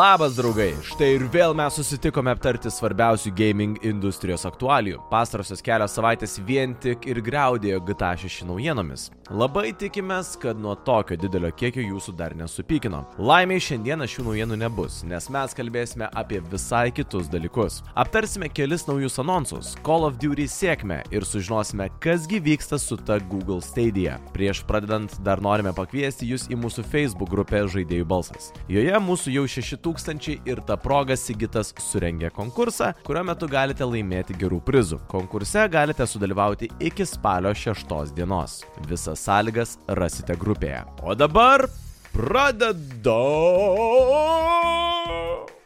Labas draugai, štai ir vėl mes susitikome aptarti svarbiausių gaming industrijos aktualijų. Pastarosios kelios savaitės vien tik ir greudėjo GTA 6 naujienomis. Labai tikimės, kad nuo tokio didelio kiekio jūsų dar nesupykino. Laimiai šiandieną šių naujienų nebus, nes mes kalbėsime apie visai kitus dalykus. Aptarsime kelis naujus anonsus, Call of Duty sėkmę ir sužinosime, kasgi vyksta su ta Google Stadia. Prieš pradedant dar norime pakviesti jūs į mūsų Facebook grupę Žaidėjų balsas. Joje mūsų jau 6000 ir ta proga Sigitas surengė konkursą, kurio metu galite laimėti gerų prizų. Konkurse galite sudalyvauti iki spalio 6 dienos. Visas sąlygas rasite grupėje. O dabar pradedame.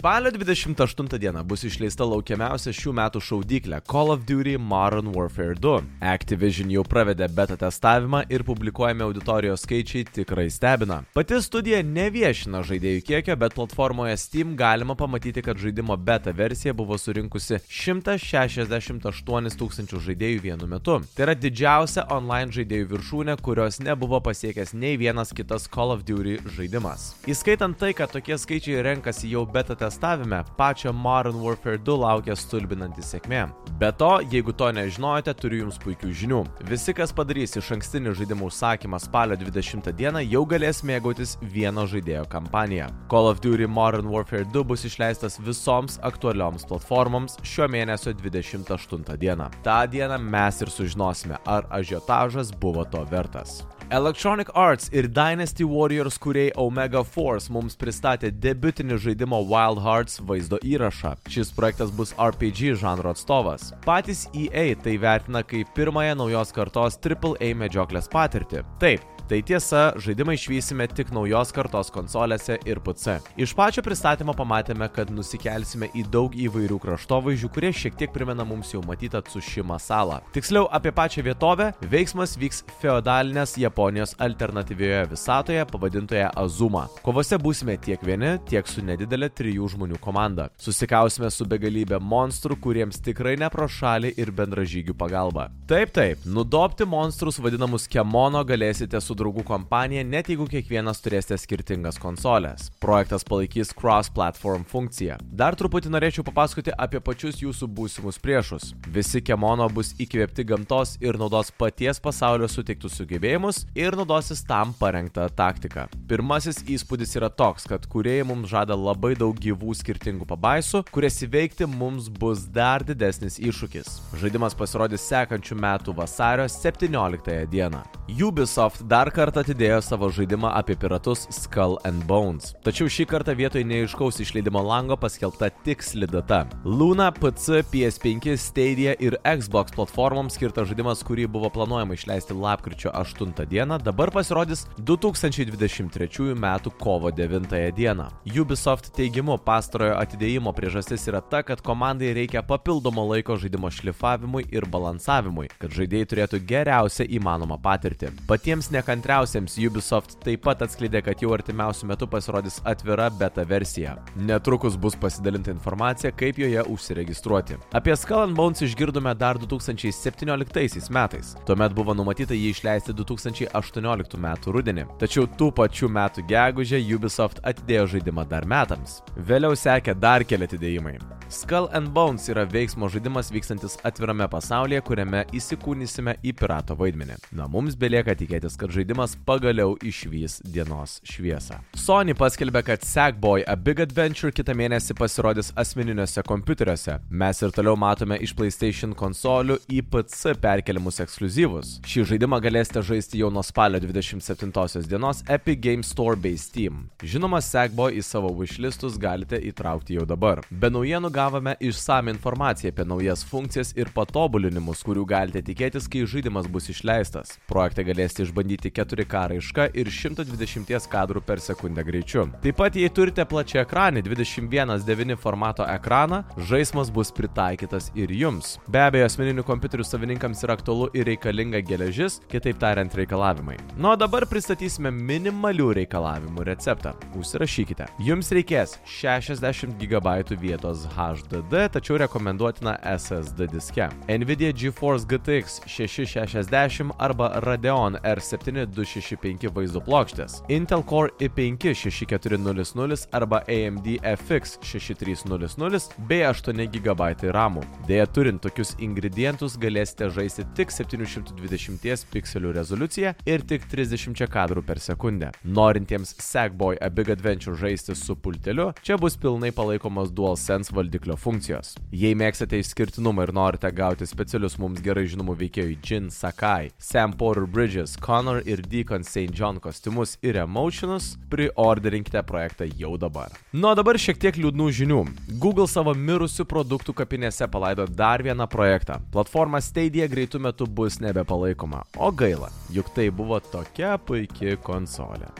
Spalio 28 dieną bus išleista laukiamiausia šių metų šaudyklė Call of Duty Modern Warfare 2. Activision jau pravedė beta testavimą ir publikuojami auditorijos skaičiai tikrai stebina. Pati studija neviešina žaidėjų kiekio, bet platformoje Steam galima pamatyti, kad žaidimo beta versija buvo surinkusi 168 tūkstančių žaidėjų vienu metu. Tai yra didžiausia online žaidėjų viršūnė, kurios nebuvo pasiekęs nei vienas kitas Call of Duty žaidimas. Įskaitant tai, kad tokie skaičiai renkasi jau beta testavime, pačią Modern Warfare 2 laukia stulbinanti sėkmė. Be to, jeigu to nežinojote, turiu jums puikių žinių. Visi, kas padarys iš ankstinį žaidimų užsakymą spalio 20 dieną, jau galės mėgautis vieno žaidėjo kampaniją. Call of Duty Modern Warfare 2 bus išleistas visoms aktualioms platformoms šio mėnesio 28 dieną. Ta diena mes ir sužinosime, ar ažiotažas buvo to vertas. Electronic Arts ir Dynasty Warriors kuriai Omega Force mums pristatė debutinį žaidimo Wild Hearts vaizdo įrašą. Šis projektas bus RPG žanro atstovas. Patys EA tai vertina kaip pirmąją naujos kartos AAA medžioklės patirtį. Taip, Tai tiesa, žaidimą išvysime tik naujos kartos konsolėse ir PC. Iš pačio pristatymo pamatėme, kad nusikelsime į daug įvairių kraštovaizdžių, kurie šiek tiek primena mums jau matytą Tsushima salą. Tiksliau, apie pačią vietovę, veiksmas vyks feodalinės Japonijos alternatyvioje visatoje pavadintoje Azuma. Kovose būsime tiek vieni, tiek su nedidelė trijų žmonių komanda. Susikausime su begalybė monstrų, kuriems tikrai ne pro šalį ir bendražygių pagalba. Taip, taip, nudopti monstrus vadinamus kemono galėsite su draugų kompanija, net jeigu kiekvienas turėsite skirtingas konsolės. Projektas palaikys cross-platform funkciją. Dar truputį norėčiau papasakoti apie pačius jūsų būsimus priešus. Visi kemono bus įkvėpti gamtos ir naudos paties pasaulio suteiktus sugebėjimus ir naudosis tam parengtą taktiką. Pirmasis įspūdis yra toks, kad kuriejai mums žada labai daug gyvų skirtingų pabaisų, kurias įveikti mums bus dar didesnis iššūkis. Žaidimas pasirodys sekančių metų vasario 17 dieną. Ubisoft dar kartą atidėjo savo žaidimą apie piratus Skull and Bones. Tačiau šį kartą vietoj neiškaus išleidimo lango paskelbta tiksli data. Luna, PC, PS5, Stadia ir Xbox platformoms skirtas žaidimas, kurį buvo planuojama išleisti lapkričio 8 dieną, dabar pasirodys 2023 m. kovo 9 dieną. Ubisoft teigimu pastarojo atidėjimo priežastis yra ta, kad komandai reikia papildomo laiko žaidimo šlifavimui ir balansavimui, kad žaidėjai turėtų geriausią įmanomą patirtį. Patiems nekantriausiems Ubisoft taip pat atskleidė, kad jau artimiausiu metu pasirodys atvira beta versija. Netrukus bus pasidalinta informacija, kaip joje užsiregistruoti. Apie Skull Bones išgirdome dar 2017 metais. Tuomet buvo numatyta jį išleisti 2018 metų rudenį. Tačiau tų pačių metų gegužę Ubisoft atidėjo žaidimą dar metams. Vėliau sekė dar keli atidėjimai. Skull Bones yra veiksmo žaidimas vykstantis atvirame pasaulyje, kuriame įsikūnysime į pirato vaidmenį. Na, mums belieka tikėtis, kad žaidimas pagaliau išvys dienos šviesą. Sony paskelbė, kad Sackboy A Big Adventure kitą mėnesį pasirodys asmeniniuose kompiuteriuose. Mes ir toliau matome iš PlayStation konsolių į PC perkeliamus ekskluzyvus. Šį žaidimą galėsite žaisti jau nuo spalio 27 dienos Epic Game Store bei Steam. Žinoma, Sackboy į savo wishlistus galite įtraukti jau dabar. Be naujienų gavome išsame informaciją apie naujas funkcijas ir patobulinimus, kurių galite tikėtis, kai žaidimas bus išleistas. Projektą galėsite išbandyti 4K raišką ir 120 kadrų per sekundę greičiu. Taip pat, jei turite plačią ekranį 21.9 formato ekraną, žaidimas bus pritaikytas ir jums. Be abejo, asmeninių kompiuterių savininkams yra aktualu ir reikalinga geležis, kitaip tariant reikalavimai. Nu, o dabar pristatysime minimalių reikalavimų receptą. Užsirašykite. Jums reikės 60 GB vietos HDD, tačiau rekomenduotina SSD diske. Nvidia GeForce GTX 660 arba Radeon R7 265 vaizdo plokštės, Intel Core i5 6400 arba AMD FX 6300 bei 8 GB RAM. Deja, turint tokius ingredientus galėsite žaisti tik 720 pikselių rezoliuciją ir tik 30 kadrų per sekundę. Norintiems Sackboy A Big Adventure žaisti su pulteliu, čia bus pilnai palaikomos DualSense valdiklio funkcijos. Jei mėgstate išskirtinumą ir norite gauti specialius mums gerai žinomų veikėjų Jin Sakai, Sam Porter Bridges, Connor ir Deacon St. John kostiumus ir emotionus, priorderinkite projektą jau dabar. Nu, o dabar šiek tiek liūdnų žinių. Google savo mirusių produktų kapinėse palaido dar vieną projektą. Platforma Stadia greitų metų bus nebepalaikoma. O gaila, juk tai buvo tokia puikia konsolė.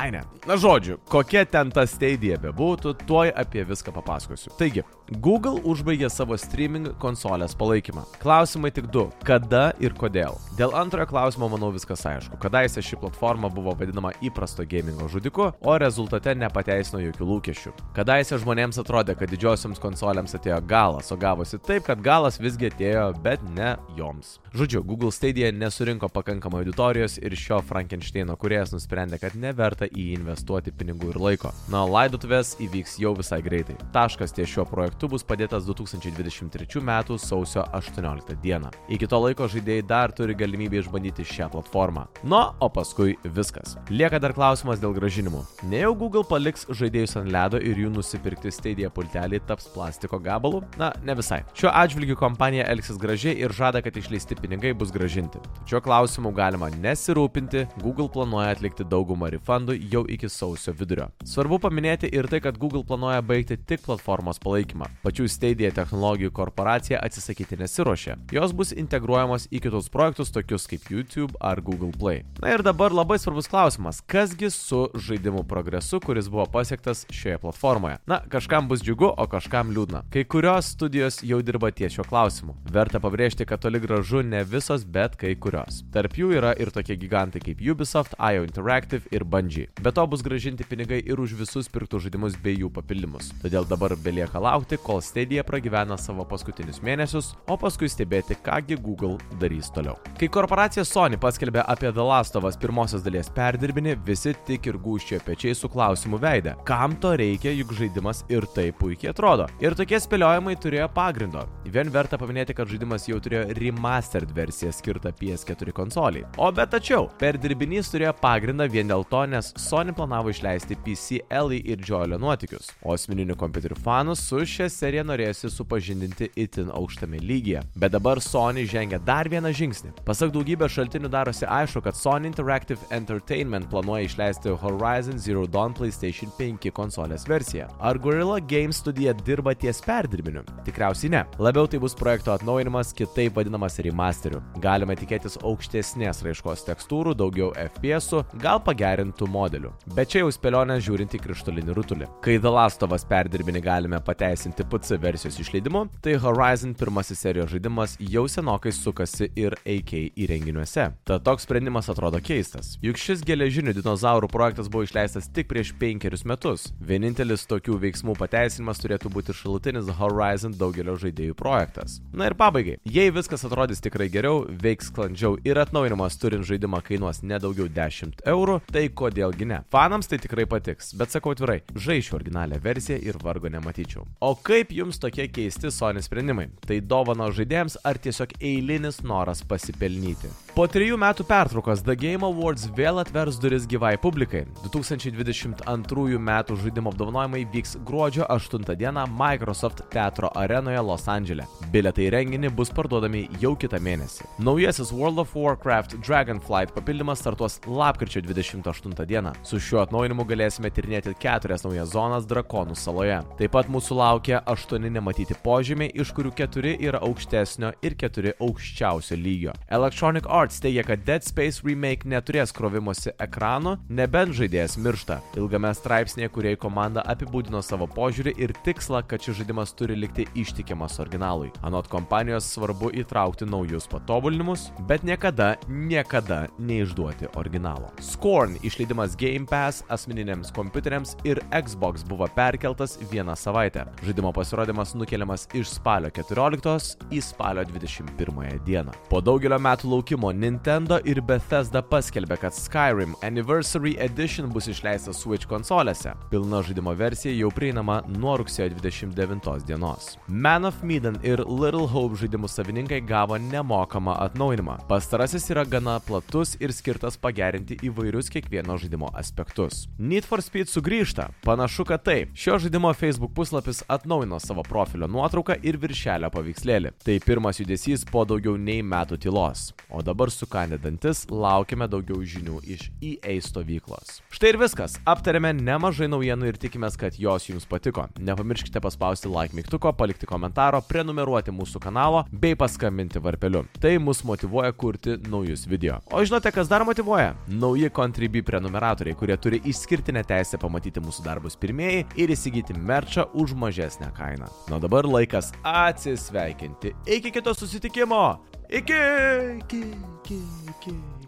Ai ne. Na žodžiu, kokia ten ta Stadia bebūtų, tuoj apie viską papasakosiu. Taigi, Google užbaigė savo streaming konsolės palaikymą. Klausimai tik du - kada ir kodėl. Dėl antrojo klausimo manau viskas aišku. Kadaise ši platforma buvo vadinama įprasto gamingo žudiku, o rezultate nepateisino jokių lūkesčių. Kadaise žmonėms atrodė, kad didžiosioms konsolėms atėjo galas, o gavosi taip, kad galas visgi atėjo, bet ne joms. Žodžiu, Google Stadia nesurinko pakankamai auditorijos ir šio Frankensteino kuriejas nusprendė, kad neverta į jį investuoti pinigų ir laiko. Na, laidotuvės įvyks jau visai greitai. Taškas ties šiuo projektu bus padėtas 2023 m. sausio 18 d. Iki to laiko žaidėjai dar turi galimybę išbandyti šią platformą. Nu, o paskui viskas. Lieka dar klausimas dėl gražinimų. Ne jau Google paliks žaidėjus ant ledo ir jų nusipirkti Stadia pultelį taps plastiko gabalu? Na, ne visai. Šiuo atžvilgiu kompanija elgsis gražiai ir žada, kad išleisti pinigai bus gražinti. Šiuo klausimu galima nesirūpinti, Google planuoja atlikti daugumą refundų jau iki sausio vidurio. Svarbu paminėti ir tai, kad Google planuoja baigti tik platformos palaikymą. Pačių Stadia technologijų korporacija atsisakyti nesiuošia. Jos bus integruojamos į kitus projektus tokius kaip YouTube ar Google Play. Na ir dabar labai svarbus klausimas, kasgi su žaidimų progresu, kuris buvo pasiektas šioje platformoje. Na, kažkam bus džiugu, o kažkam liūdna. Kai kurios studijos jau dirba ties šiuo klausimu. Verta pabrėžti, kad toli gražu ne visos, bet kai kurios. Tarp jų yra ir tokie gigantai kaip Ubisoft, IO Interactive ir Bungie. Be to bus gražinti pinigai ir už visus pirktų žaidimus bei jų papildymus. Todėl dabar belieka laukti, kol Stadia pragyvena savo paskutinius mėnesius, o paskui stebėti, kągi Google darys toliau. Kai korporacija Sony paskelbė apie The Last of Us pirmosios dalies perdirbinį, visi tik ir gūščiojo pečiai su klausimu veidę. Kam to reikia, juk žaidimas ir taip puikiai atrodo. Ir tokie spėliojimai turėjo pagrindo. Vien verta paminėti, kad žaidimas jau turėjo remastered versiją skirtą PS4 konsoliai. O bet tačiau, perdirbinys turėjo pagrindą vien dėl to, nes Sony planavo išleisti PC Ellie ir Joelio nuotykius, o asmeninių kompiuterių fanus su šia serija norėjosi supažindinti itin aukštame lygyje. Bet dabar Sony žengia dar vieną žingsnį. Pasak daugybės šaltinių darosi aišku, kad Sony Interactive Entertainment planuoja išleisti Horizon Zero Dawn PlayStation 5 konsolės versiją. Ar Gorilla Games studija dirba ties perdirbiniu? Tikriausiai ne. Labiau tai bus projekto atnaujinimas, kitaip vadinamas remasteriu. Galima tikėtis aukštesnės raiškos tekstūrų, daugiau FPS, gal pagerintų modelių. Bet čia jau spėlionė žiūrint į krištolinį rutulį. Kai The Last of Us perdirbinį galime pateisinti PC versijos išleidimu, tai Horizon pirmasis serijos žaidimas jau senokai sukasi ir AK įrenginiuose. Tad toks sprendimas atrodo keistas. Juk šis geležinių dinozaurų projektas buvo išleistas tik prieš penkerius metus. Vienintelis tokių veiksmų pateisinimas turėtų būti šalutinis Horizon daugelio žaidėjų projektas. Na ir pabaigai. Jei viskas atrodys tikrai geriau, veiks sklandžiau ir atnaujinimas turint žaidimą kainuos nedaugiau 10 eurų, tai kodėlgi ne. Fanams tai tikrai patiks, bet sakau atvirai, žaišiu originalią versiją ir vargo nematyčiau. O kaip jums tokie keisti Sony sprendimai? Tai dovano žaidėjams ar tiesiog eilinis noras pasipelnyti? Po trijų metų pertraukos The Game Awards vėl atvers duris gyvai publikai. 2022 metų žaidimo apdovanojimai vyks gruodžio 8 dieną Microsoft teatro arenoje Los Andželė. Biletai į renginį bus parduodami jau kitą mėnesį. Naujasis World of Warcraft Dragonflight papildymas startuos lapkričio 28 dieną. Su šiuo atnaujinimu galėsime tyrinėti keturias naujas zonas Drakonų saloje. Taip pat mūsų laukia aštuoni nematyti požymiai, iš kurių keturi yra aukštesnio ir keturi aukščiausio lygio. Electronic Arts teigia, kad Dead Space remake neturės krovimosi ekranų, nebent žaidėjas miršta. Ilgame straipsnėje, kurie komanda apibūdino savo požiūrį ir tikslą, kad šis žaidimas turi likti ištikimas originalui. Anot kompanijos svarbu įtraukti naujus patobulinimus, bet niekada, niekada neišduoti originalo. Scorn išleidimas Game Pass asmeniniams kompiuteriams ir Xbox buvo perkeltas vieną savaitę. Žaidimo pasirodymas nukeliamas iš spalio 14 į spalio 21 dieną. Po daugelio metų laukimo Nintendo ir Bethesda paskelbė, kad Skyrim Anniversary Edition bus išleistas Switch konsolėse. Pilna žaidimo versija jau prieinama nuo rugsėjo 29 dienos. Man of Medan ir Little Hope žaidimų savininkai gavo nemokamą atnaujinimą. Pastarasis yra gana platus ir skirtas pagerinti įvairius kiekvieno žaidimo aspektus. Need for Speed sugrįžta. Panašu, kad taip. Šio žaidimo Facebook puslapis atnaujino savo profilio nuotrauką ir viršelio paveikslėlį. Tai pirmas judesys po daugiau nei metų tylos. O dabar sukandę dantis laukime daugiau žinių iš EA stovyklos. Štai ir viskas. Aptarėme nemažai naujienų ir tikimės, kad jos jums patiko. Nepamirškite paspausti like mygtuko, palikti komentaro, prenumeruoti mūsų kanalo bei paskambinti varpeliu. Tai mus motivuoja kurti naujus video. O žinote, kas dar motivuoja? Nauji Contribui prenumeratoriai, kurie turi išskirtinę teisę pamatyti mūsų darbus pirmieji ir įsigyti merčą už mažesnę kainą. Na dabar laikas atsisveikinti. Iki kito susitikimo. Iki. Iki, iki, iki, iki.